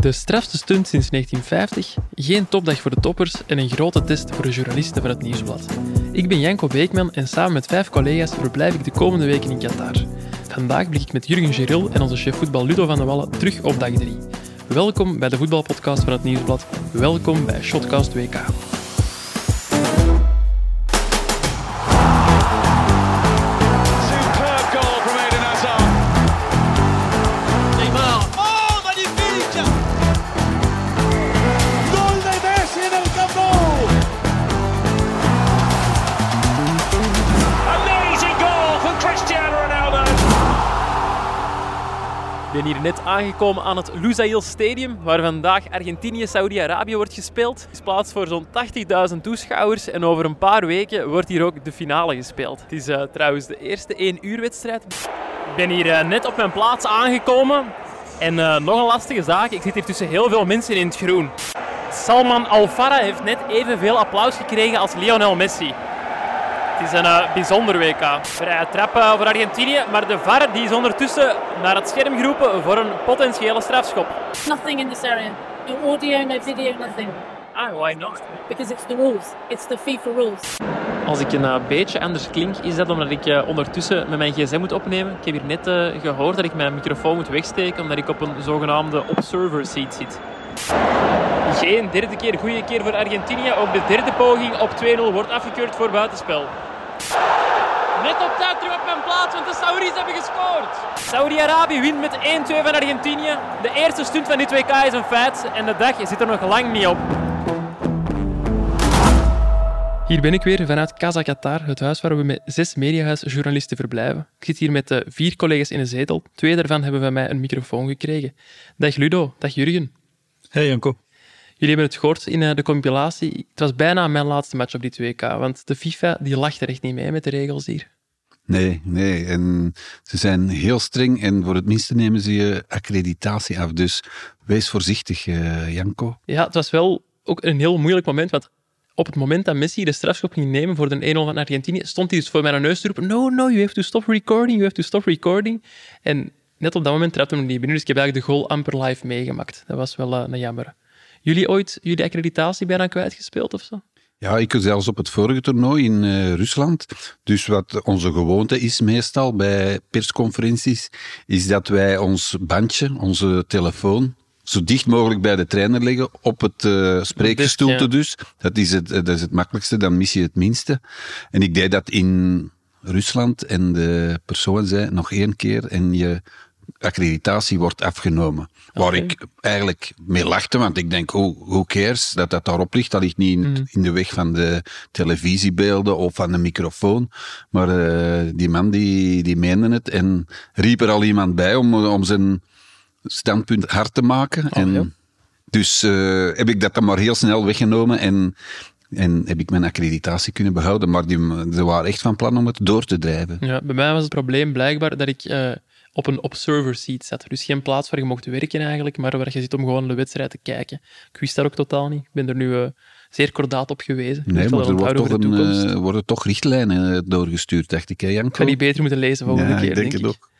De strafste stunt sinds 1950, geen topdag voor de toppers en een grote test voor de journalisten van het Nieuwsblad. Ik ben Janko Beekman en samen met vijf collega's verblijf ik de komende weken in Qatar. Vandaag blik ik met Jurgen Geril en onze chef voetbal Ludo van de Wallen terug op dag 3. Welkom bij de voetbalpodcast van het Nieuwsblad. Welkom bij Shotcast WK. Net aangekomen aan het Lusail Stadium, waar vandaag Argentinië-Saudi-Arabië wordt gespeeld. Het is plaats voor zo'n 80.000 toeschouwers en over een paar weken wordt hier ook de finale gespeeld. Het is eh, trouwens de eerste 1 uur wedstrijd. Ik ben hier eh, net op mijn plaats aangekomen en eh, nog een lastige zaak, ik zit hier tussen heel veel mensen in het groen. Salman Al-Farah heeft net evenveel applaus gekregen als Lionel Messi. Het is een eh, bijzonder WK. Vrije trap eh, voor Argentinië, maar de VAR die is ondertussen naar het scherm geroepen voor een potentiële strafschop. Nothing in this area. No audio, no video, nothing. Ah, why not? Because it's the rules. It's the FIFA rules. Als ik een eh, beetje anders klink, is dat omdat ik ondertussen met mijn gsm moet opnemen. Ik heb hier net eh, gehoord dat ik mijn microfoon moet wegsteken, omdat ik op een zogenaamde observer seat zit. Geen derde keer goede keer voor Argentinië. Ook de derde poging op 2-0 wordt afgekeurd voor buitenspel. Net op tijd terug op mijn plaats, want de Saudis hebben gescoord. Saudi-Arabië wint met 1-2 van Argentinië. De eerste stunt van dit WK is een feit en de dag zit er nog lang niet op. Hier ben ik weer vanuit Casa Qatar, het huis waar we met zes mediahuisjournalisten verblijven. Ik zit hier met eh, vier collega's in een zetel. Twee daarvan hebben van mij een microfoon gekregen. Dag Ludo, dag Jurgen. Hey Janko. Jullie hebben het gehoord in eh, de compilatie. Het was bijna mijn laatste match op dit WK, want de FIFA die lacht er echt niet mee met de regels hier. Nee, nee. En ze zijn heel streng en voor het minste nemen ze je accreditatie af. Dus wees voorzichtig, eh, Janko. Ja, het was wel ook een heel moeilijk moment, want op het moment dat Messi de strafschop ging nemen voor de 1-0 van Argentinië, stond hij dus voor mijn neus te roepen, no, no, you have to stop recording, you have to stop recording. En net op dat moment trapte hem niet binnen, dus ik heb eigenlijk de goal amper live meegemaakt. Dat was wel eh, een jammer. Jullie ooit jullie accreditatie bijna kwijtgespeeld of zo? Ja, ik zelfs op het vorige toernooi in eh, Rusland. Dus wat onze gewoonte is meestal bij persconferenties, is dat wij ons bandje, onze telefoon, zo dicht mogelijk bij de trainer leggen, op het spreekgestoelte ja. dus. Dat is, het, dat is het makkelijkste, dan mis je het minste. En ik deed dat in Rusland en de persoon zei nog één keer en je accreditatie wordt afgenomen. Waar ik eigenlijk mee lachte, want ik denk, oh, who cares dat dat daarop ligt? Dat ligt niet in, Mhm. in de weg van de televisiebeelden of van de microfoon. Maar eh, die man die, die meende het en riep er al iemand bij om, om zijn standpunt hard te maken. en ja. Dus eh, heb ik dat dan maar heel snel weggenomen en, en heb ik mijn accreditatie kunnen behouden. Maar die, ze waren echt van plan om het door te drijven. Ja, bij mij was het probleem blijkbaar dat ik eh, op een observer seat zat. Dus geen plaats waar je mocht werken eigenlijk, maar waar je zit om gewoon de wedstrijd te kijken. Ik wist dat ook totaal niet. Ik ben er nu eh, zeer kordaat op gewezen. Ik Nee, maar er wordt toch een, eh, worden toch richtlijnen eh, doorgestuurd, dacht ik, hè, Janko? Ik ga die beter moeten lezen volgende ja, keer, ik denk, denk het ik. ook.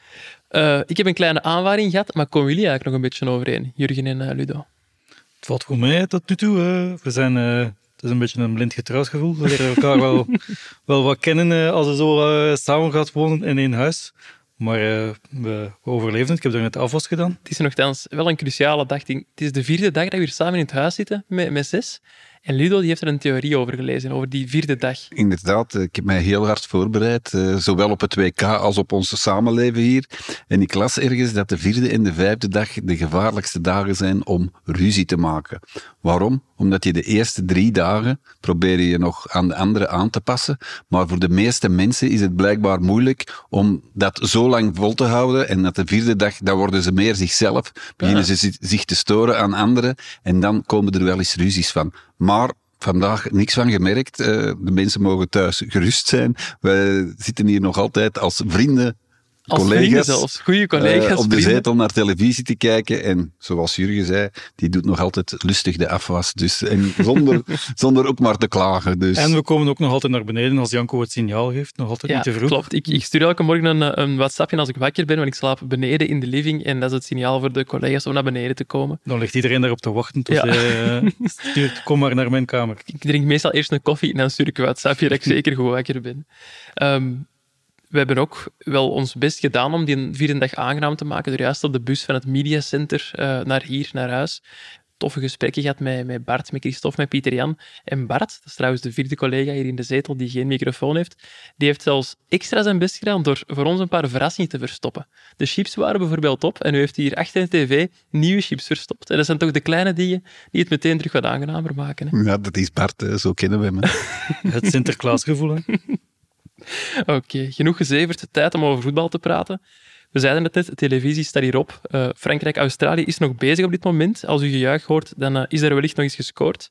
Eh, ik heb een kleine aanvaring gehad, maar komen jullie eigenlijk nog een beetje overeen? Jurgen en Ludo. Het valt goed mee tot nu toe. We zijn, eh, het is een beetje een blind getrouwsgevoel. We leren elkaar wel, wel wat kennen als je zo samen gaat wonen in één huis. Maar eh, we, we overleefden het. Ik heb daar net afwas gedaan. Het is nogthans wel een cruciale dag. Het is de vierde dag dat we hier samen in het huis zitten met, met zes. En Ludo die heeft er een theorie over gelezen, over die vierde dag. Inderdaad, eh, ik heb mij heel hard voorbereid, eh, zowel op het WK als op ons samenleven hier. En ik las ergens dat de vierde en de vijfde dag de gevaarlijkste dagen zijn om ruzie te maken. Waarom? Omdat je de eerste drie dagen probeer je nog aan de anderen aan te passen, maar voor de meeste mensen is het blijkbaar moeilijk om dat zo lang vol te houden en dat de vierde dag, dan worden ze meer zichzelf, beginnen ze zi- zich te storen aan anderen en dan komen er wel eens ruzies van. Maar vandaag niks van gemerkt. Eh, de mensen mogen thuis gerust zijn. Wij zitten hier nog altijd als vrienden Als collega's. zelfs. Goede collega's. eh, op de zetel naar televisie te kijken. En zoals Jurgen zei, die doet nog altijd lustig de afwas. Dus, en zonder, zonder ook maar te klagen. Dus. En we komen ook nog altijd naar beneden als Janko het signaal geeft. Nog altijd Ja, niet te vroeg. klopt. Ik, ik stuur elke morgen een, een WhatsAppje als ik wakker ben, want ik slaap beneden in de living en dat is het signaal voor de collega's om naar beneden te komen. Dan ligt iedereen daarop te wachten tot Ja. je eh, stuurt, kom maar naar mijn kamer. Ik drink meestal eerst een koffie en dan stuur ik een WhatsAppje dat ik zeker goed wakker ben. Ehm, we hebben ook wel ons best gedaan om die vierde dag aangenaam te maken door juist op de bus van het mediacenter eh naar hier, naar huis. Toffe gesprekken gehad met, met Bart, met Christophe, met Pieter Jan. En Bart, dat is trouwens de vierde collega hier in de zetel die geen microfoon heeft, die heeft zelfs extra zijn best gedaan door voor ons een paar verrassingen te verstoppen. De chips waren bijvoorbeeld op en nu heeft hij hier achter de tv nieuwe chips verstopt. En dat zijn toch de kleine dingen die het meteen terug wat aangenamer maken. Hè? Ja, dat is Bart, hè. zo kennen we hem. Het Sinterklaasgevoel. Oké, genoeg gezeverd. Tijd om over voetbal te praten. We zeiden het net, de televisie staat hierop. Eh, Frankrijk-Australië is nog bezig op dit moment. Als u gejuich hoort, dan eh, is er wellicht nog eens gescoord.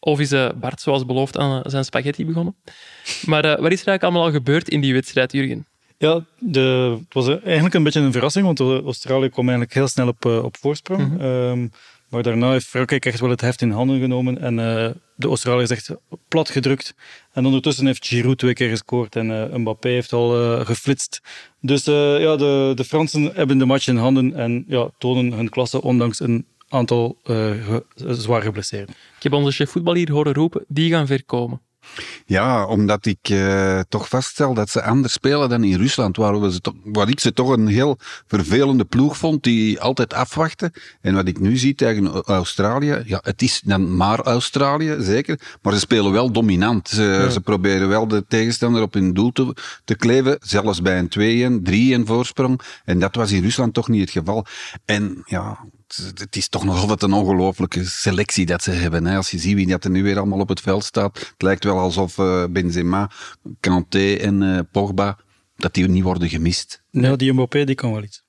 Of is eh, Bart, zoals beloofd, aan zijn spaghetti begonnen. Maar wat is er eigenlijk allemaal al gebeurd in die wedstrijd, Jurgen? Ja, de, het was eigenlijk een beetje een verrassing, want Australië kwam eigenlijk heel snel op, op voorsprong. Mhm. Ehm, maar daarna heeft Frankrijk echt wel het heft in handen genomen en eh, de Australiërs echt plat gedrukt. En ondertussen heeft Giroud twee keer gescoord en eh, Mbappé heeft al eh, geflitst. Dus ja, de, de Fransen hebben de match in handen en ja, tonen hun klasse ondanks een aantal zwaar geblesseerden. Ik heb onze chef voetbal hier horen roepen, die gaan ver komen. Ja, omdat ik eh, toch vaststel dat ze anders spelen dan in Rusland, waar, we ze toch, waar ik ze toch een heel vervelende ploeg vond, die altijd afwachten. En wat ik nu zie tegen Australië, ja, het is dan maar Australië, zeker, maar ze spelen wel dominant. Ze, ze proberen wel de tegenstander op hun doel te, te kleven, zelfs bij een 2-1, 3-1 voorsprong. En dat was in Rusland toch niet het geval. En ja, het- het is toch nog altijd een ongelooflijke selectie dat ze hebben. Hè. Als je ziet wie dat er nu weer allemaal op het veld staat, het lijkt wel alsof eh, Benzema, Kanté en eh, Pogba, dat die niet worden gemist. Ja, die Mbappé die kan wel iets.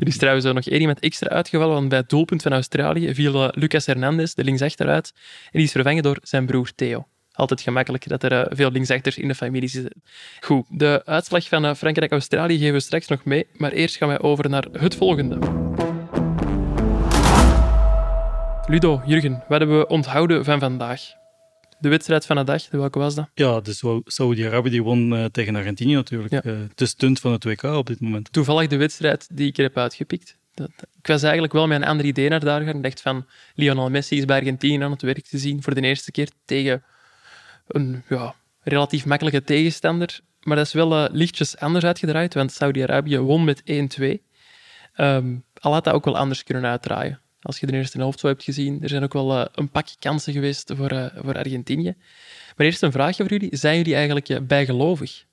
Er is trouwens ook nog één iemand extra uitgevallen, want bij het doelpunt van Australië viel eh, Lucas Hernandez, de linksachteruit, en die is vervangen door zijn broer Theo. Altijd gemakkelijk dat er veel linksachters in de familie zitten. Goed, de uitslag van Frankrijk-Australië geven we straks nog mee, maar eerst gaan wij over naar het volgende. Ludo, Jurgen, wat hebben we onthouden van vandaag? De wedstrijd van de dag, welke was dat? Ja, dus Sau- Saudi-Arabië die won eh, tegen Argentinië natuurlijk. Ja. Eh, de stunt van het WK op dit moment. toevallig de wedstrijd die ik er heb uitgepikt. Dat, ik was eigenlijk wel met een ander idee naar daar gegaan. Ik dacht van, Lionel Messi is bij Argentinië aan het werk te zien voor de eerste keer tegen een ja, relatief makkelijke tegenstander. Maar dat is wel eh, lichtjes anders uitgedraaid, want Saudi-Arabië won met 1-2. Ehm, al had dat ook wel anders kunnen uitdraaien. Als je de eerste helft zo hebt gezien, er zijn ook wel eh, een pakje kansen geweest voor, eh, voor Argentinië. Maar eerst een vraagje voor jullie. Zijn jullie eigenlijk eh, bijgelovig?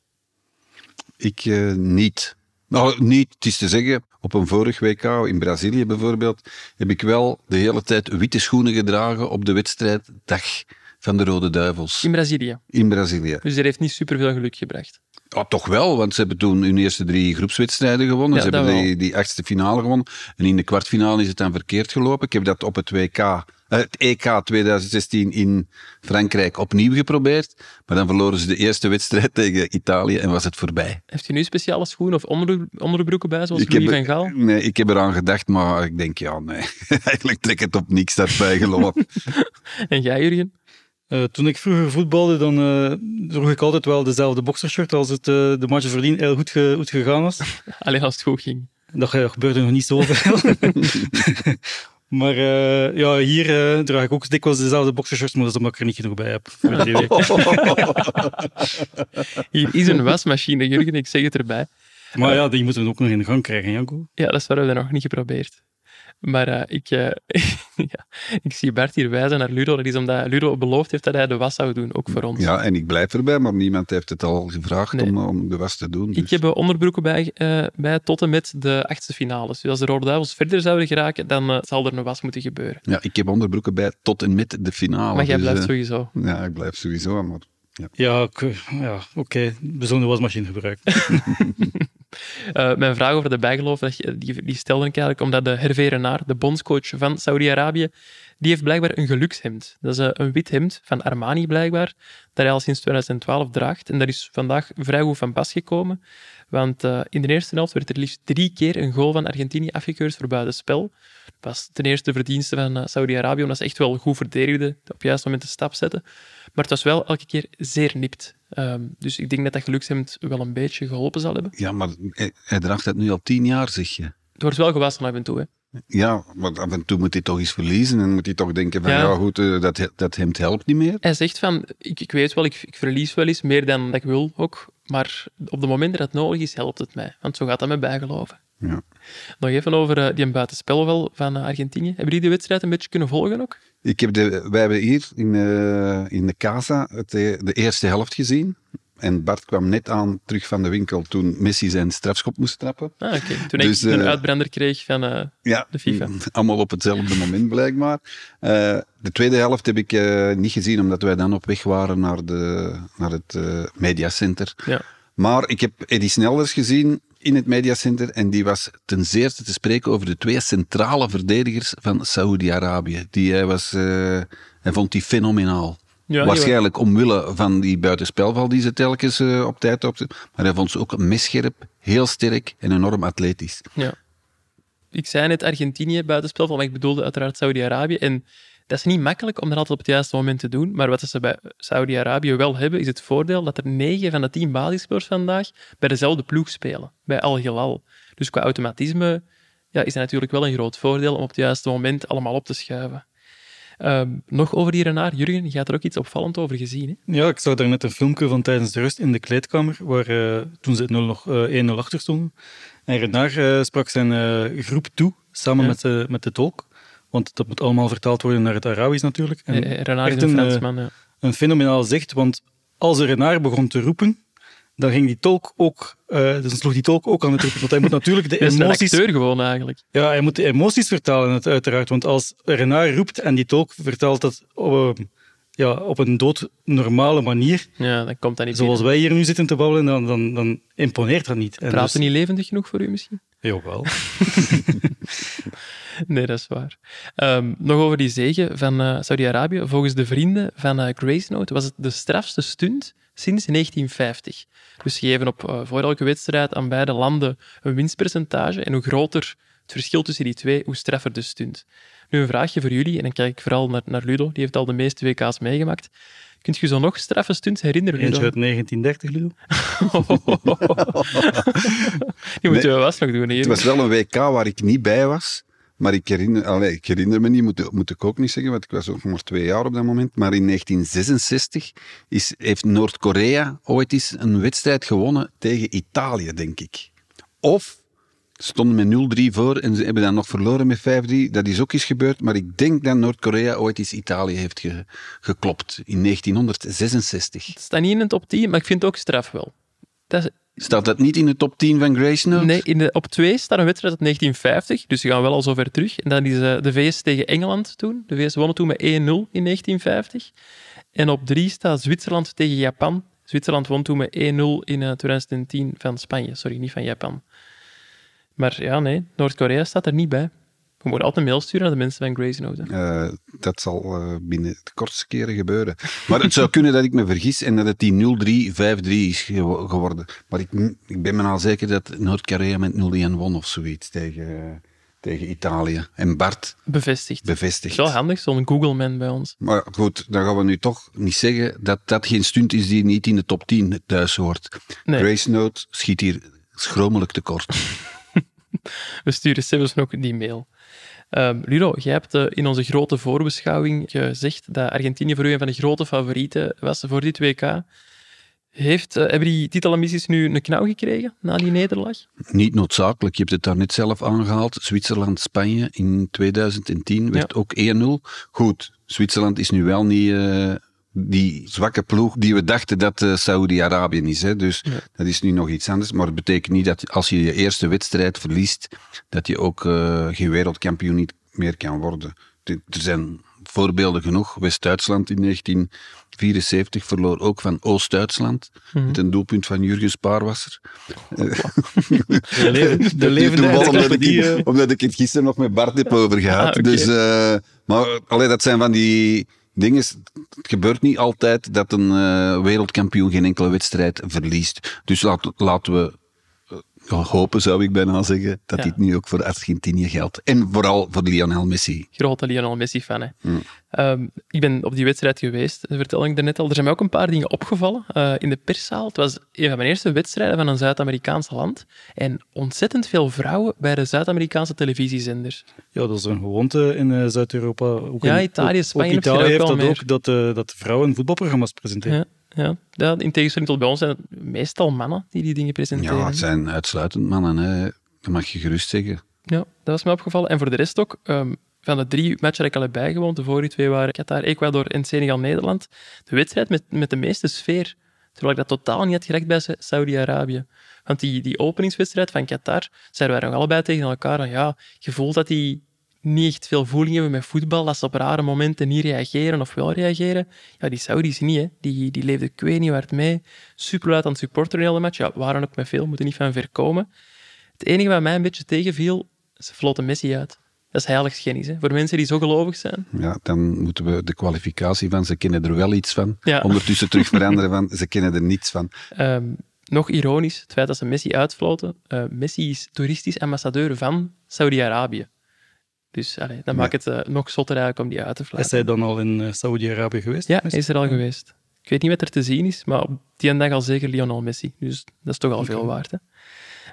Ik niet. Nou, niet, het is te zeggen, op een vorig WK in Brazilië bijvoorbeeld, heb ik wel de hele tijd witte schoenen gedragen op de wedstrijddag van de Rode Duivels In Brazilië. in Brazilië. Dus er heeft niet superveel geluk gebracht. Ja, toch wel, want ze hebben toen hun eerste drie groepswedstrijden gewonnen. Ja, ze hebben die, die achtste finale gewonnen. En in de kwartfinale is het dan verkeerd gelopen. Ik heb dat op het WK, eh, het EK 2016 in Frankrijk opnieuw geprobeerd. Maar dan verloren ze de eerste wedstrijd tegen Italië en was het voorbij. Heeft u nu speciale schoenen of onderbro- onderbroeken bij, zoals Ik Louis heb, van Gaal? Nee, ik heb eraan gedacht, maar ik denk, ja, nee. Eigenlijk trek het op niks daarbij geloof. En jij, Jurgen? Eh, toen ik vroeger voetbalde, dan eh, droeg ik altijd wel dezelfde boxershirt als het eh, de match voordien heel goed, ge- goed gegaan was. Alleen als het goed ging. Dat ge- gebeurde nog niet zoveel. maar eh, ja, hier eh, draag ik ook dikwijls dezelfde boxershirts, maar dat is omdat ik er niet genoeg bij heb. Hier is een wasmachine, Jurgen, ik zeg het erbij. maar ja, die moeten we ook nog in de gang krijgen, Janko. Ja, dat is waar we dat nog niet geprobeerd. Maar eh, ik, eh, ja, ik zie Bert hier wijzen naar Ludo. Dat is omdat Ludo beloofd heeft dat hij de was zou doen, ook voor ons. Ja, en ik blijf erbij, maar niemand heeft het al gevraagd Nee. om, om de was te doen. Dus. Ik heb eh, onderbroeken bij, eh, bij tot en met de achtste finales. Dus als de Rode Duivels verder zouden geraken, dan eh, zal er een was moeten gebeuren. Ja, ik heb onderbroeken bij tot en met de finale. Maar jij dus, blijft eh, sowieso. Ja, ik blijf sowieso. Maar Ja, ik- ja oké. We zullen de wasmachine gebruiken. Eh, mijn vraag over de bijgeloof, die, die stelde ik eigenlijk omdat de Hervé de bondscoach van Saudi-Arabië, die heeft blijkbaar een gelukshemd. Dat is eh, een wit hemd van Armani blijkbaar, dat hij al sinds 2012 draagt. En dat is vandaag vrij goed van pas gekomen. Want eh, in de eerste helft werd er liefst drie keer een goal van Argentinië afgekeurd voor buitenspel. Dat was ten eerste de verdienste van Saudi-Arabië, omdat ze echt wel goed verdedigden, op het juiste moment de stap zetten. Maar het was wel elke keer zeer nipt. Ehm, dus ik denk dat dat gelukshemd wel een beetje geholpen zal hebben. Ja, maar hij, hij draagt het nu al tien jaar, zeg je. Het wordt wel gewassen af en toe. Hè. Ja, maar af en toe moet hij toch eens verliezen en moet hij toch denken van, Ja. ja, goed, eh, dat, dat hemd helpt niet meer. Hij zegt van, ik, ik weet wel, ik, ik verlies wel eens meer dan dat ik wil ook, maar op de momenten dat het nodig is, helpt het mij. Want zo gaat dat met bijgeloven. Ja. Nog even over eh, die buitenspelvel van eh, Argentinië. Hebben jullie de wedstrijd een beetje kunnen volgen ook? Ik heb de, wij hebben hier in, eh, in de Casa het, de eerste helft gezien. En Bart kwam net aan terug van de winkel toen Messi zijn strafschop moest trappen. Ah, oké. Toen Dus, ik een uitbrander kreeg van... Ja, De FIFA. allemaal op hetzelfde moment blijkbaar. De tweede helft heb ik niet gezien, omdat wij dan op weg waren naar, de, naar het mediacenter. ja. Maar ik heb Eddie Snelders gezien in het mediacenter en die was ten zeerste te spreken over de twee centrale verdedigers van Saoedi-Arabië. Die hij, was, eh, hij vond die fenomenaal. Ja, Waarschijnlijk omwille van die buitenspelval die ze telkens eh, op tijd op. Maar hij vond ze ook messcherp, heel sterk en enorm atletisch. Ja. Ik zei net Argentinië buitenspel, maar ik bedoelde uiteraard Saudi-Arabië. En dat is niet makkelijk om dat altijd op het juiste moment te doen. Maar wat ze bij Saudi-Arabië wel hebben, is het voordeel dat er negen van de tien basisspelers vandaag bij dezelfde ploeg spelen, bij Al Hilal. Dus qua automatisme ja, is dat natuurlijk wel een groot voordeel om op het juiste moment allemaal op te schuiven. Ehm, nog over die Renard. Jurgen, je had er ook iets opvallend over gezien. Hè? Ja, ik zag daar net een filmpje van tijdens de rust in de kleedkamer, waar eh, toen ze het 0 nog eh, 1-0 achter stonden. En Renard eh, sprak zijn groep toe, samen Ja. met, de, met de tolk. Want dat moet allemaal vertaald worden naar het Arabisch natuurlijk. En Eh, Renard is een eh, Fransman. ja. een fenomenaal zicht, want als de Renard begon te roepen, dan ging die tolk ook, eh dan sloeg die tolk ook aan het roepen. Want hij moet natuurlijk de is een emoties... acteur gewoon eigenlijk. Ja, hij moet de emoties vertalen, het- uiteraard. Want als Renard roept en die tolk vertelt dat op, eh, ja, op een doodnormale manier, Ja, dan komt dat niet zoals binnen. wij hier nu zitten te babbelen, dan, dan, dan imponeert dat niet. Praat dus- niet levendig genoeg voor u misschien? Jawel. Nee, dat is waar. Ehm, nog over die zege van eh, Saudi-Arabië. Volgens de vrienden van eh, Grace Note was het de strafste stunt sinds 1950. Dus ze geven op eh, voor elke wedstrijd aan beide landen een winstpercentage. En hoe groter het verschil tussen die twee, hoe straffer de stunt. Nu een vraagje voor jullie, en dan kijk ik vooral naar, naar Ludo, die heeft al de meeste WK's meegemaakt. Kunt je zo nog straffe stunts herinneren, Eentje Ludo? uit 1930, Ludo. Die moeten we vast nog doen hier. Het was wel een WK waar ik niet bij was. Maar ik herinner, allee, ik herinner me niet, moet, moet ik ook niet zeggen, want ik was ook maar twee jaar op dat moment. Maar in 1966 is, heeft Noord-Korea ooit eens een wedstrijd gewonnen tegen Italië, denk ik. Of stonden met 0-3 voor en ze hebben dan nog verloren met 5-3. Dat is ook eens gebeurd, maar ik denk dat Noord-Korea ooit eens Italië heeft ge- geklopt in 1966. Het staat niet in de top 10, maar ik vind het ook straf wel. Dat is, Staat dat niet in de top 10 van Grace Note? Nee, in de, op 2 staat een wedstrijd uit 1950, dus ze gaan wel al zo ver terug. En dan is eh, de VS tegen Engeland toen. De VS wonnen toen met 1-0 in 1950. En op 3 staat Zwitserland tegen Japan. Zwitserland won toen met 1-0 in eh, 2010 van Spanje. Sorry, niet van Japan. Maar ja, nee, Noord-Korea staat er niet bij. We moeten altijd een mail sturen naar de mensen van Grey's Note. Eh, dat zal eh, binnen de kortste keren gebeuren. Maar het zou kunnen dat ik me vergis en dat het die 0-3, 5-3 is gewo- geworden. Maar ik, ik ben me al zeker dat Noord-Korea met 0-1 won of zoiets tegen, tegen Italië. En Bart Bevestigd. Is wel handig, zo'n Google-man bij ons. Maar goed, dan gaan we nu toch niet zeggen dat dat geen stunt is die niet in de top 10 thuis hoort. Nee. Grace Note schiet hier schromelijk tekort. We sturen zelfs ook die mail. Ehm, Ludo, jij hebt eh, in onze grote voorbeschouwing gezegd dat Argentinië voor u een van de grote favorieten was voor dit WK. Heeft, eh, hebben die titelambities nu een knauw gekregen na die nederlaag? Niet noodzakelijk. Je hebt het daar net zelf aangehaald. Zwitserland-Spanje in 2010 werd ook 1-0. Goed, Zwitserland is nu wel niet eh, die zwakke ploeg die we dachten dat eh Saoedi-Arabië is. Hè. Dus dat is nu nog iets anders. Maar het betekent niet dat als je je eerste wedstrijd verliest, dat je ook eh, geen wereldkampioen niet meer kan worden. Er zijn voorbeelden genoeg. West-Duitsland in 1974 verloor ook van Oost-Duitsland. Met een doelpunt van Jurgen Spaarwasser. De, leven, de levende omdat, ik, eh, omdat ik het gisteren nog met Bart heb over gehad. Ah, dus, maar allee, dat zijn van die dingen. Het gebeurt niet altijd dat een eh, wereldkampioen geen enkele wedstrijd verliest. Dus laten we ja, hopen, zou ik bijna zeggen, dat Ja. dit nu ook voor Argentinië geldt. En vooral voor Lionel Messi. Grote Lionel Messi-fan. hè. Mm. Ehm, ik ben op die wedstrijd geweest, dat vertelde ik daarnet al. Er zijn mij ook een paar dingen opgevallen eh, in de perszaal. Het was een van mijn eerste wedstrijden van een Zuid-Amerikaans land. En ontzettend veel vrouwen bij de Zuid-Amerikaanse televisiezenders. ja, dat is een gewoonte in eh, Zuid-Europa. Ook Ja, in- Italië, ook- Spanje Ook je Italië dat ook heeft dat meer. ook, dat, eh, dat vrouwen voetbalprogramma's presenteren. Ja, ja. ja, in tegenstelling tot bij ons zijn het meestal mannen die die dingen presenteren. Ja, het zijn uitsluitend mannen, hè. dat mag je gerust zeggen. Ja, dat was me opgevallen. En voor de rest ook, ehm, van de drie matchen die ik al heb bijgewoond, de vorige twee waren Qatar, Ecuador en Senegal-Nederland, de wedstrijd met, met de meeste sfeer. Terwijl ik dat totaal niet had gerecht bij Sa- Saudi-Arabië. Want die, die openingswedstrijd van Qatar, zeiden wij nog allebei tegen elkaar, van, ja, je voelt dat die niet echt veel voeling hebben met voetbal, dat ze op rare momenten niet reageren of wel reageren. Ja, die Saudis niet, hè. Die, die leefden ik weet niet waar het mee. Super luid aan het supporteren in de match. Ja, waren ook met veel, moeten niet van ver komen. Het enige wat mij een beetje tegenviel, ze floten Messi uit. Dat is heiligschennis, hè. Voor mensen die zo gelovig zijn. Ja, dan moeten we de kwalificatie van ze kennen er wel iets van. Ja. Ondertussen terug veranderen van ze kennen er niets van. Ehm, nog ironisch, het feit dat ze Messi uitfloten. Eh, Messi is toeristisch ambassadeur van Saudi-Arabië. Dus allee, dan maakt het eh, nog zotter eigenlijk om die uit te Is fluiten. hij dan al in eh, Saudi-Arabië geweest? Ja, hij is er al geweest. Ik weet niet wat er te zien is, maar op die dag al zeker Lionel Messi. Dus dat is toch al veel waard. Hè?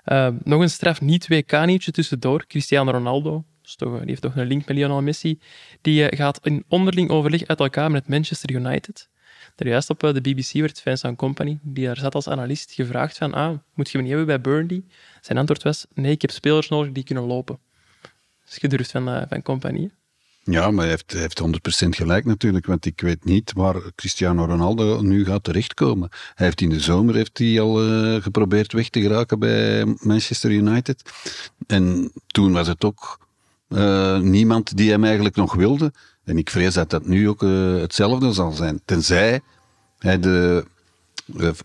Ehm, nog een straf niet-WK-nieuwtje tussendoor. Cristiano Ronaldo, dus toch, die heeft toch een link met Lionel Messi. Die eh, gaat in onderling overleg uit elkaar met Manchester United. Daar juist op eh, de BBC werd Vincent Company, die daar zat als analist, gevraagd van ah, moet je me niet hebben bij Burnley? Zijn antwoord was nee, ik heb spelers nodig die kunnen lopen. Gedurfd van, eh, van Company. hè. Ja, maar hij heeft, heeft 100% gelijk natuurlijk, want ik weet niet waar Cristiano Ronaldo nu gaat terechtkomen. Hij heeft in de zomer heeft hij al eh, geprobeerd weg te geraken bij Manchester United. En toen was het ook eh, niemand die hem eigenlijk nog wilde. En ik vrees dat dat nu ook hetzelfde zal zijn. Tenzij hij de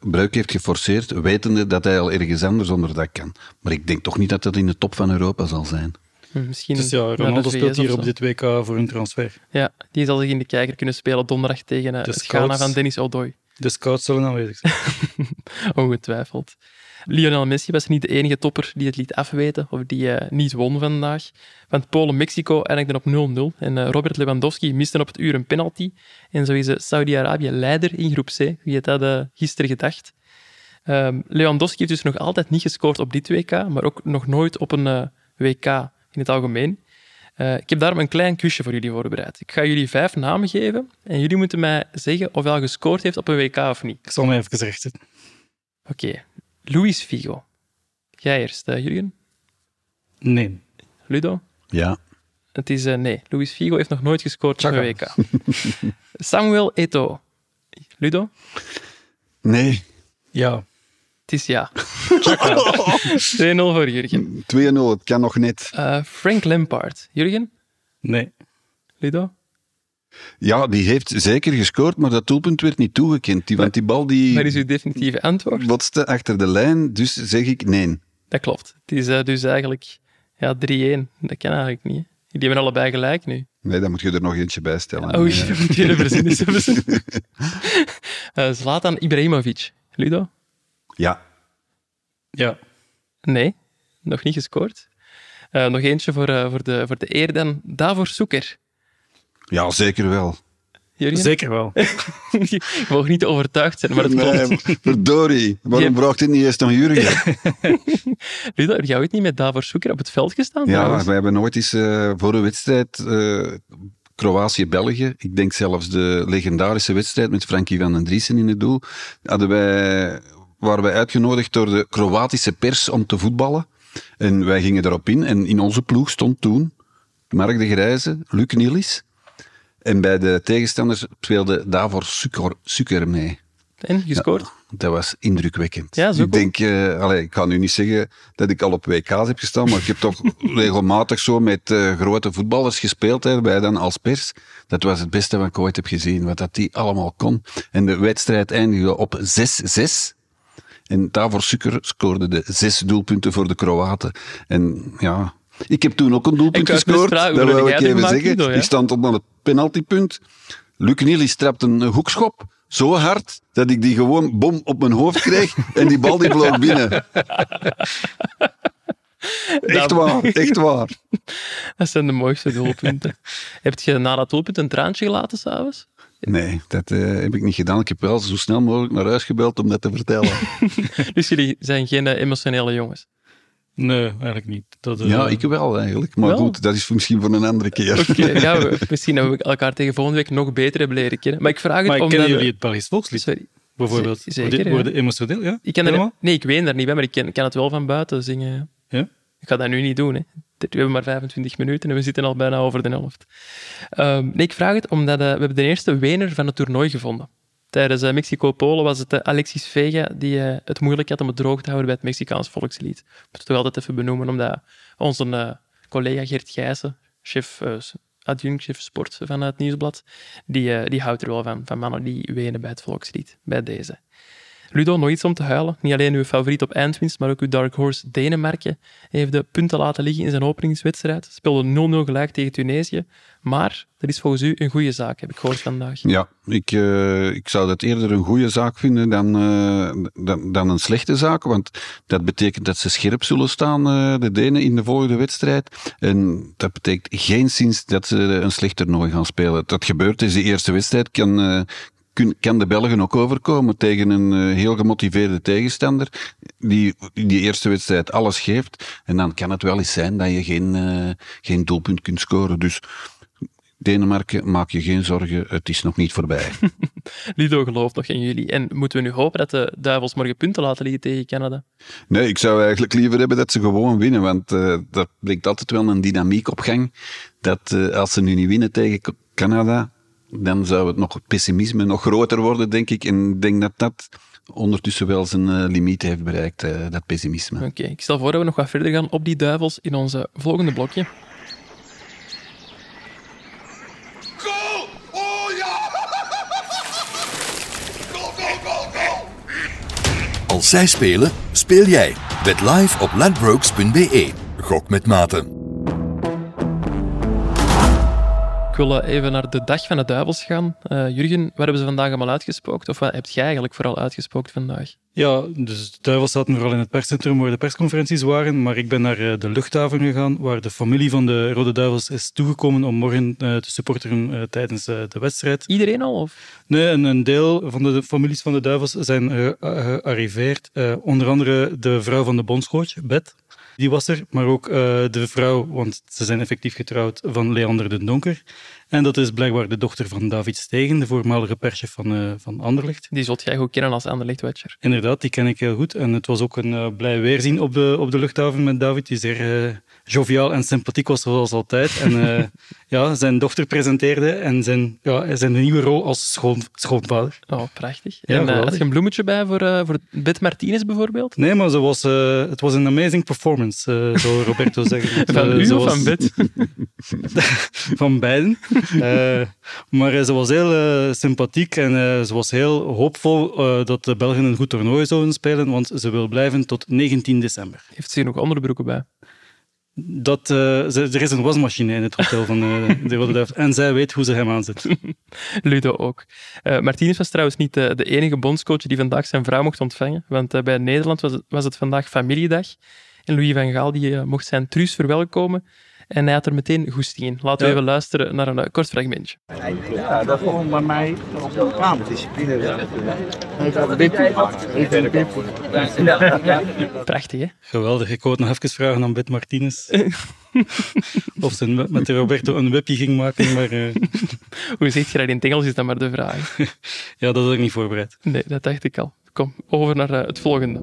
breuk heeft geforceerd, wetende dat hij al ergens anders onder dat kan. Maar ik denk toch niet dat dat in de top van Europa zal zijn. Hm, Misschien Dus ja, Ronaldo speelt hier op dit WK voor een transfer. Ja, die zal zich in de kijker kunnen spelen donderdag tegen eh, De het Ghana van Dennis Odoi. De scouts zullen aanwezig zijn. Ongetwijfeld. Lionel Messi was niet de enige topper die het liet afweten of die eh, niet won vandaag. Want Polen-Mexico eindigde op 0-0 en eh, Robert Lewandowski miste op het uur een penalty. En zo is Saudi-Arabië leider in groep C. Wie had dat eh, gisteren gedacht? Ehm, Lewandowski heeft dus nog altijd niet gescoord op dit WK, maar ook nog nooit op een WK in het algemeen. Eh, ik heb daarom een klein quizje voor jullie voorbereid. Ik ga jullie vijf namen geven en jullie moeten mij zeggen of hij al gescoord heeft op een WK of niet. Ik zal mij even zetten. Oké. Luis Figo. Jij eerst, eh, Jurgen. Nee. Ludo. Ja, Het is eh, nee. Luis Figo heeft nog nooit gescoord op een. WK. Samuel Eto'o. Ludo. nee. Ja. Het is ja. 2-0 voor Jurgen. 2-0, het kan nog net. Eh, Frank Lampard. Jurgen. Nee. Ludo. Ja, die heeft zeker gescoord, maar dat doelpunt werd niet toegekend. Die, want die bal die Wat is uw definitieve antwoord? botste achter de lijn, dus zeg ik nee. Dat klopt. Het is eh, dus eigenlijk ja, 3-1. Dat kan eigenlijk niet. hè. Die hebben allebei gelijk nu. Nee, dan moet je er nog eentje bij stellen. Oh, je moet hier een verzinnen hebben ze. Eh, Zlatan Ibrahimovic. Ludo? Ja, Ja. Nee, nog niet gescoord. Eh, nog eentje voor, eh, voor, de, voor de eer dan. Davor Soeker. ja, zeker wel. Jurgen? Zeker wel. Je mag niet overtuigd zijn, maar het. Nee, verdorie. Waarom Ja. bracht dit niet eerst aan Jurgen? Ludo, heb jij ooit niet met Davor Soeker op het veld gestaan? Ja, trouwens? we hebben nooit eens eh, voor een wedstrijd eh, Kroatië-België, ik denk zelfs de legendarische wedstrijd met Frankie van den Driessen in het doel, hadden wij, waren wij uitgenodigd door de Kroatische pers om te voetballen. En wij gingen erop in. En in onze ploeg stond toen Mark de Grijze, Luc Nielis. En bij de tegenstanders speelde Davor Suker, Suker mee. En, gescoord? Dat was indrukwekkend. Ja, zo ik denk, allee, ik ga nu niet zeggen dat ik al op WK's heb gestaan, maar ik heb toch regelmatig zo met eh, grote voetballers gespeeld, hè, wij dan als pers. Dat was het beste wat ik ooit heb gezien, wat dat die allemaal kon. En de wedstrijd eindigde op 6-6. En daarvoor Sukker scoorde de zes doelpunten voor de Kroaten. En ja, ik heb toen ook een doelpunt gescoord. vragen, dat wil ik even zeggen. Ja? Ik stond op het penaltypunt. Luc Nielis trapt een hoekschop zo hard dat ik die gewoon bom op mijn hoofd kreeg en die bal die vloog binnen. Echt waar, echt waar. Dat zijn de mooiste doelpunten. Heb je na dat doelpunt een traantje gelaten s'avonds? Nee, dat eh, heb ik niet gedaan. Ik heb wel zo snel mogelijk naar huis gebeld om dat te vertellen. Dus jullie zijn geen eh, emotionele jongens. Nee, eigenlijk niet. Dat, eh, Ja, ik wel eigenlijk. Maar Wel? goed, dat is misschien voor een andere keer. Oké, ja, we- misschien dat we elkaar tegen volgende week nog beter hebben leren kennen. Maar ik vraag het Maar omdat... kennen jullie het Belgisch volkslied? Sorry. Bijvoorbeeld. Z- zeker, Worden- ja. Emotioneel, ja? Ik ken er, nee, ik weet daar niet bij, maar ik ken, kan het wel van buiten zingen. Ja? Ik ga dat nu niet doen. Hè. We hebben maar 25 minuten en we zitten al bijna over de helft. Ehm, nee, ik vraag het omdat eh, we hebben de eerste winnaar van het toernooi gevonden. Tijdens eh, Mexico-Polen was het eh, Alexis Vega die het moeilijk had om het droog te houden bij het Mexicaans volkslied. Ik moet het toch altijd even benoemen, omdat onze collega Geert Gijssen, chef, adjunct chef sport van het Nieuwsblad, die, die houdt er wel van, van mannen die wenen bij het volkslied, bij deze. Ludo, nog iets om te huilen. Niet alleen uw favoriet op eindwinst, maar ook uw Dark Horse Denemarken heeft de punten laten liggen in zijn openingswedstrijd. Speelde 0-0 gelijk tegen Tunesië. Maar dat is volgens u een goede zaak, heb ik gehoord vandaag. Ja, ik, eh, ik zou dat eerder een goede zaak vinden dan, eh, dan, dan een slechte zaak. Want dat betekent dat ze scherp zullen staan, eh, de Denen, in de volgende wedstrijd. En dat betekent geen zins dat ze een slecht toernooi gaan spelen. Dat gebeurt is de eerste wedstrijd. Kan, kun- kan de Belgen ook overkomen tegen een eh, heel gemotiveerde tegenstander. Die die eerste wedstrijd alles geeft. En dan kan het wel eens zijn dat je geen, eh, geen doelpunt kunt scoren. Dus Denemarken, maak je geen zorgen, het is nog niet voorbij. Ludo gelooft nog in jullie. En moeten we nu hopen dat de Duivels morgen punten laten liggen tegen Canada? Nee, ik zou eigenlijk liever hebben dat ze gewoon winnen, want eh, dat brengt altijd wel een dynamiek op gang. Dat eh, als ze nu niet winnen tegen Canada, dan zou het nog het pessimisme nog groter worden, denk ik. En ik denk dat dat ondertussen wel zijn eh, limiet heeft bereikt, eh, dat pessimisme. Oké, ik stel voor dat we nog wat verder gaan op die Duivels in onze volgende blokje. Goal! Oh ja! Goal, goal, goal, goal! Als zij spelen, speel jij. Bet live op ladbrokes.be. Gok met maten. Wil eh, even naar de dag van de Duivels gaan. Eh, Jurgen, waar hebben ze vandaag allemaal uitgespookt? Of wat heb jij eigenlijk vooral uitgespookt vandaag? Ja, dus de duivels zaten vooral in het perscentrum waar de persconferenties waren, maar ik ben naar eh, de luchthaven gegaan, waar de familie van de Rode Duivels is toegekomen om morgen te supporteren tijdens de wedstrijd. Iedereen al? Of? Nee, en een deel van de, families van de Duivels zijn gearriveerd. Onder andere de vrouw van de bondscoach, Bet. Die was er, maar ook eh, de vrouw, want ze zijn effectief getrouwd, van Leander de Donker. En dat is blijkbaar de dochter van David Stegen, de voormalige perschef van, eh, van Anderlecht. Die zult jij goed kennen als Anderlecht-watcher. Inderdaad, die ken ik heel goed. En het was ook een eh, blij weerzien op de, op de luchthaven met David, die zeer joviaal en sympathiek was zoals altijd. En eh, ja, zijn dochter presenteerde en zijn, ja, zijn nieuwe rol als schoon, schoonvader. Oh, prachtig. Ja, en eh, had je een bloemetje bij voor, eh voor Bet Martinez bijvoorbeeld? Nee, maar ze was, het was een amazing performance, zou Roberto zeggen. Van u ze of was- van Bet? van beiden. Maar ze was heel sympathiek en ze was heel hoopvol dat de Belgen een goed toernooi zouden spelen, want ze wil blijven tot 19 december. Heeft ze hier nog onderbroeken bij? Dat, eh, er is een wasmachine in het hotel van eh, de Rode en zij weet hoe ze hem aanzet. Ludo ook. Martinez was trouwens niet de, de enige bondscoach die vandaag zijn vrouw mocht ontvangen. Want bij Nederland was het, was het vandaag familiedag. En Louis van Gaal die, mocht zijn truus verwelkomen. En hij had er meteen goesting in. Laten we even luisteren naar een eh, kort fragmentje. Ja, dat gewoon bij mij op de. Heeft dat bippie Heeft een Prachtig, hè? Geweldig. Ik wou het nog even vragen aan Bet Martinez. of ze met- de Roberto een webje ging maken, maar eh, Hoe ziet je dat in het Engels, is dat maar de vraag. ja, dat had ik niet voorbereid. Nee, dat dacht ik al. Kom, over naar eh, het volgende.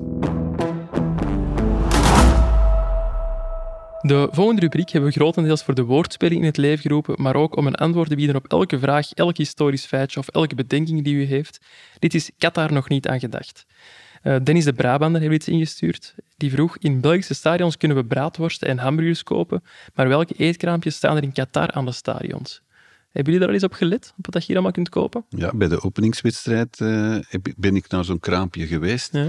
De volgende rubriek hebben we grotendeels voor de woordspeling in het leven geroepen, maar ook om een antwoord te bieden op elke vraag, elk historisch feitje of elke bedenking die u heeft. Dit is Qatar nog niet aan gedacht. Uh, Dennis de Brabander heeft iets ingestuurd. Die vroeg, in Belgische stadions kunnen we braadworsten en hamburgers kopen, maar welke eetkraampjes staan er in Qatar aan de stadions? Hebben jullie daar al eens op gelet, op wat je hier allemaal kunt kopen? Ja, bij de openingswedstrijd uh, ben ik naar zo'n kraampje geweest. Ja.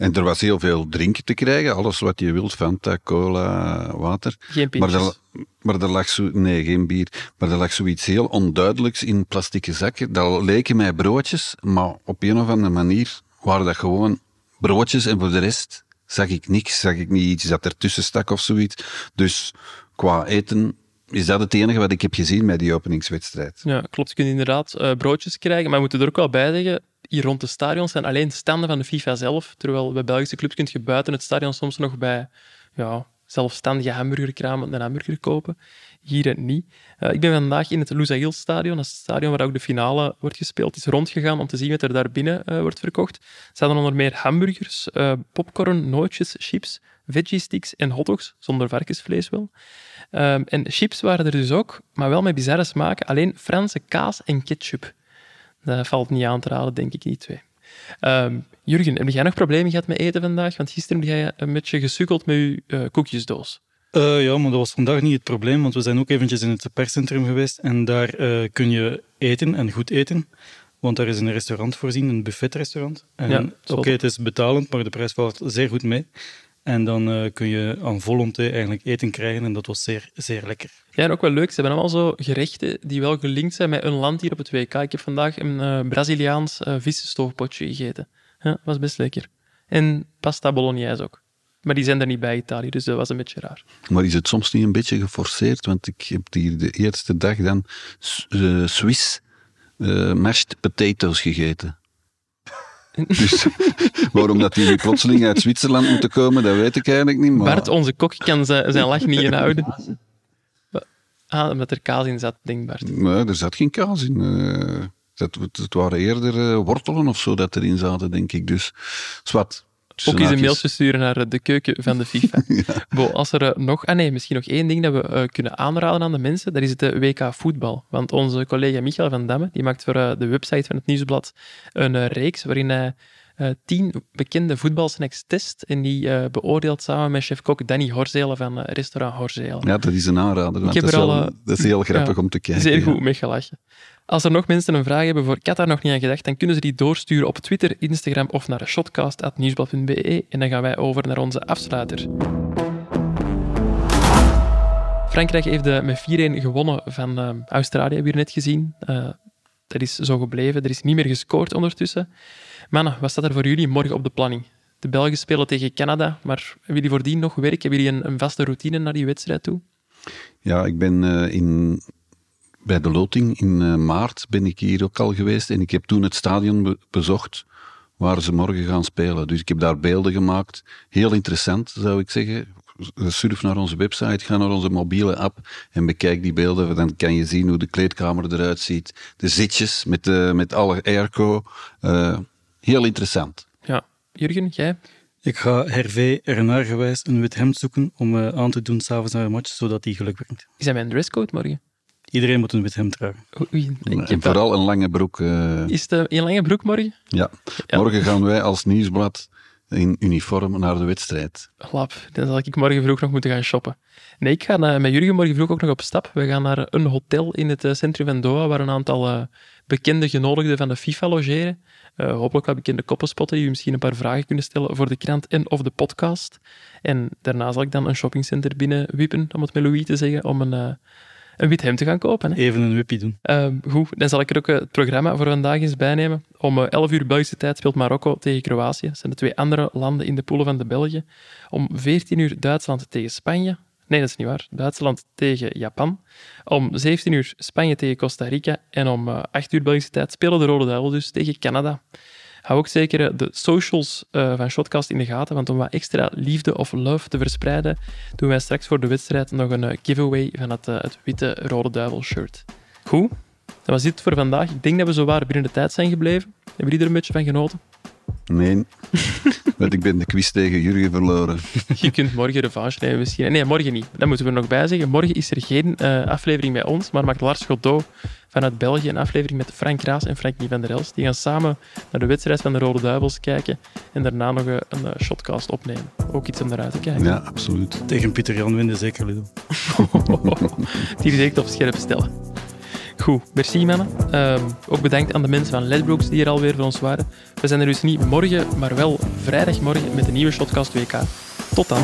En er was heel veel drinken te krijgen, alles wat je wilt, Fanta, cola, water. Geen pintjes? Maar er, maar er lag zo, nee, geen bier. Maar er lag zoiets heel onduidelijks in plastieke zakken. Dat leken mij broodjes, maar op een of andere manier waren dat gewoon broodjes en voor de rest zag ik niks. Zag ik niet iets dat ertussen stak of zoiets. Dus qua eten is dat het enige wat ik heb gezien bij die openingswedstrijd. Ja, klopt. Je kunt inderdaad uh, broodjes krijgen, maar we moeten er ook wel bij zeggen, hier rond de stadions zijn alleen standen van de FIFA zelf, terwijl bij Belgische clubs kun je buiten het stadion soms nog bij ja, zelfstandige hamburgerkramen een hamburger kopen. Hier niet. Uh, ik ben vandaag in het Lusail stadion, dat is het stadion waar ook de finale wordt gespeeld. Is rondgegaan om te zien wat er daar binnen uh, wordt verkocht. Er staan onder meer hamburgers, uh, popcorn, nootjes, chips, veggie sticks en hotdogs, zonder varkensvlees wel. Um, en chips waren er dus ook, maar wel met bizarre smaken. Alleen Franse kaas en ketchup. Dat valt niet aan te raden, denk ik, die twee. Um, Jurgen, heb jij nog problemen gehad met eten vandaag? Want gisteren heb jij een beetje gesukkeld met je uh, koekjesdoos. Uh, ja, maar dat was vandaag niet het probleem, want we zijn ook eventjes in het perscentrum geweest en daar uh, kun je eten en goed eten. Want daar is een restaurant voorzien, een buffetrestaurant. En ja, oké, okay, het is betalend, maar de prijs valt zeer goed mee. En dan uh, kun je aan volonté eigenlijk eten krijgen en dat was zeer, zeer lekker. Ja, en ook wel leuk. Ze hebben allemaal zo gerechten die wel gelinkt zijn met een land hier op het WK. Ik heb vandaag een uh, Braziliaans uh, vissenstoofpotje gegeten. Ja, was best lekker. En pasta bolognese ook. Maar die zijn er niet bij Italië, dus dat was een beetje raar. Maar is het soms niet een beetje geforceerd? Want ik heb hier de eerste dag dan uh, Swiss uh, mashed potatoes gegeten. Dus waarom dat die plotseling uit Zwitserland moeten komen, dat weet ik eigenlijk niet. Maar... Bart, onze kok, kan zijn, lach niet inhouden. Ah, omdat er kaas in zat, denk Bart. Nee, er zat geen kaas in. Uh, dat, het waren eerder uh, wortelen of zo dat erin zaten, denk ik. Dus, zwart. Ook eens een mailtje sturen naar de keuken van de FIFA. ja. Bo, als er nog... Ah nee, misschien nog één ding dat we uh, kunnen aanraden aan de mensen, dat is het WK voetbal. Want onze collega Michael van Damme, die maakt voor uh, de website van het Nieuwsblad een uh, reeks waarin hij tien bekende voetbalsnacks test en die beoordeelt samen met chef-kok Danny Horzelen van restaurant Horzelen. Ja, dat is een aanrader. Dat is, wel, dat, is heel grappig ja, om te kijken. Zeer goed ja. mee gelachen. Als er nog mensen een vraag hebben voor Qatar nog niet aan gedacht, dan kunnen ze die doorsturen op Twitter, Instagram of naar shotcast.nieuwsblad.be en dan gaan wij over naar onze afsluiter. Frankrijk heeft de, met 4-1 gewonnen van uh, Australië, hebben we net gezien. Uh, dat is zo gebleven. Er is niet meer gescoord ondertussen. Mannen, wat staat er voor jullie morgen op de planning? De Belgen spelen tegen Canada, maar hebben jullie voordien nog werk? Hebben jullie een, een vaste routine naar die wedstrijd toe? Ja, ik ben uh, in bij de loting in uh, maart ben ik hier ook al geweest en ik heb toen het stadion be bezocht waar ze morgen gaan spelen. Dus ik heb daar beelden gemaakt. Heel interessant, zou ik zeggen. Surf naar onze website, ga naar onze mobiele app en bekijk die beelden. Dan kan je zien hoe de kleedkamer eruit ziet. De zitjes met, de, met alle airco. Uh, heel interessant. Ja, Jurgen, jij? Ik ga Hervé ernaar gewijs een wit hemd zoeken om uh, aan te doen s'avonds naar een match, zodat hij geluk brengt. Is dat mijn dresscode morgen? Iedereen moet een wit hemd dragen. Oei, en vooral een lange broek. Uh... Is het een lange broek morgen? Ja. ja. Morgen gaan wij als nieuwsblad in uniform naar de wedstrijd. Lap, dan zal ik morgen vroeg nog moeten gaan shoppen. Nee, ik ga uh, met Jurgen morgen vroeg ook nog op stap. We gaan naar een hotel in het uh, centrum van Doha, waar een aantal uh, bekende genodigden van de FIFA logeren. hopelijk wat bekende koppelspotten die u misschien een paar vragen kunnen stellen voor de krant en of de podcast. En daarna zal ik dan een shoppingcenter binnen wippen, om het met Louis te zeggen, om een een wit hemd te gaan kopen. Hè. Even een wippie doen. Uh, goed, dan zal ik er ook eh, het programma voor vandaag eens bijnemen. Om 11 eh, uur Belgische tijd speelt Marokko tegen Kroatië. Dat zijn de twee andere landen in de poelen van de Belgen. Om 14 uur Duitsland tegen Spanje. Nee, dat is niet waar. Duitsland tegen Japan. Om 17 uur Spanje tegen Costa Rica. En om 8 uur Belgische tijd spelen de Rode Duivels dus tegen Canada. Hou ook zeker eh, de socials uh, van Shotcast in de gaten, want om wat extra liefde of love te verspreiden, doen wij straks voor de wedstrijd nog een uh, giveaway van het, het witte Rode Duivel shirt. Goed, was dit voor vandaag. Ik denk dat we zo waar binnen de tijd zijn gebleven. Hebben jullie er een beetje van genoten? Nee, want ik ben de quiz tegen Jurgen verloren. Je kunt morgen revanche nemen misschien. Nee, morgen niet. Dat moeten we er nog bij zeggen. Morgen is er geen eh, aflevering bij ons, maar maakt Lars Godot vanuit België een aflevering met Frank Raas en Frankie van der Els. Die gaan samen naar de wedstrijd van de Rode Duivels kijken en daarna nog een, een eh, shotcast opnemen. Ook iets om naar uit te kijken. Ja, absoluut. Tegen Pieter Jan winnen zeker, Ludo. Die direct op scherp stellen. Goed, merci mannen. Ehm, ook bedankt aan de mensen van Ledbrooks die er alweer voor ons waren. We zijn er dus niet morgen, maar wel vrijdagmorgen met een nieuwe Shotcast WK. Tot dan.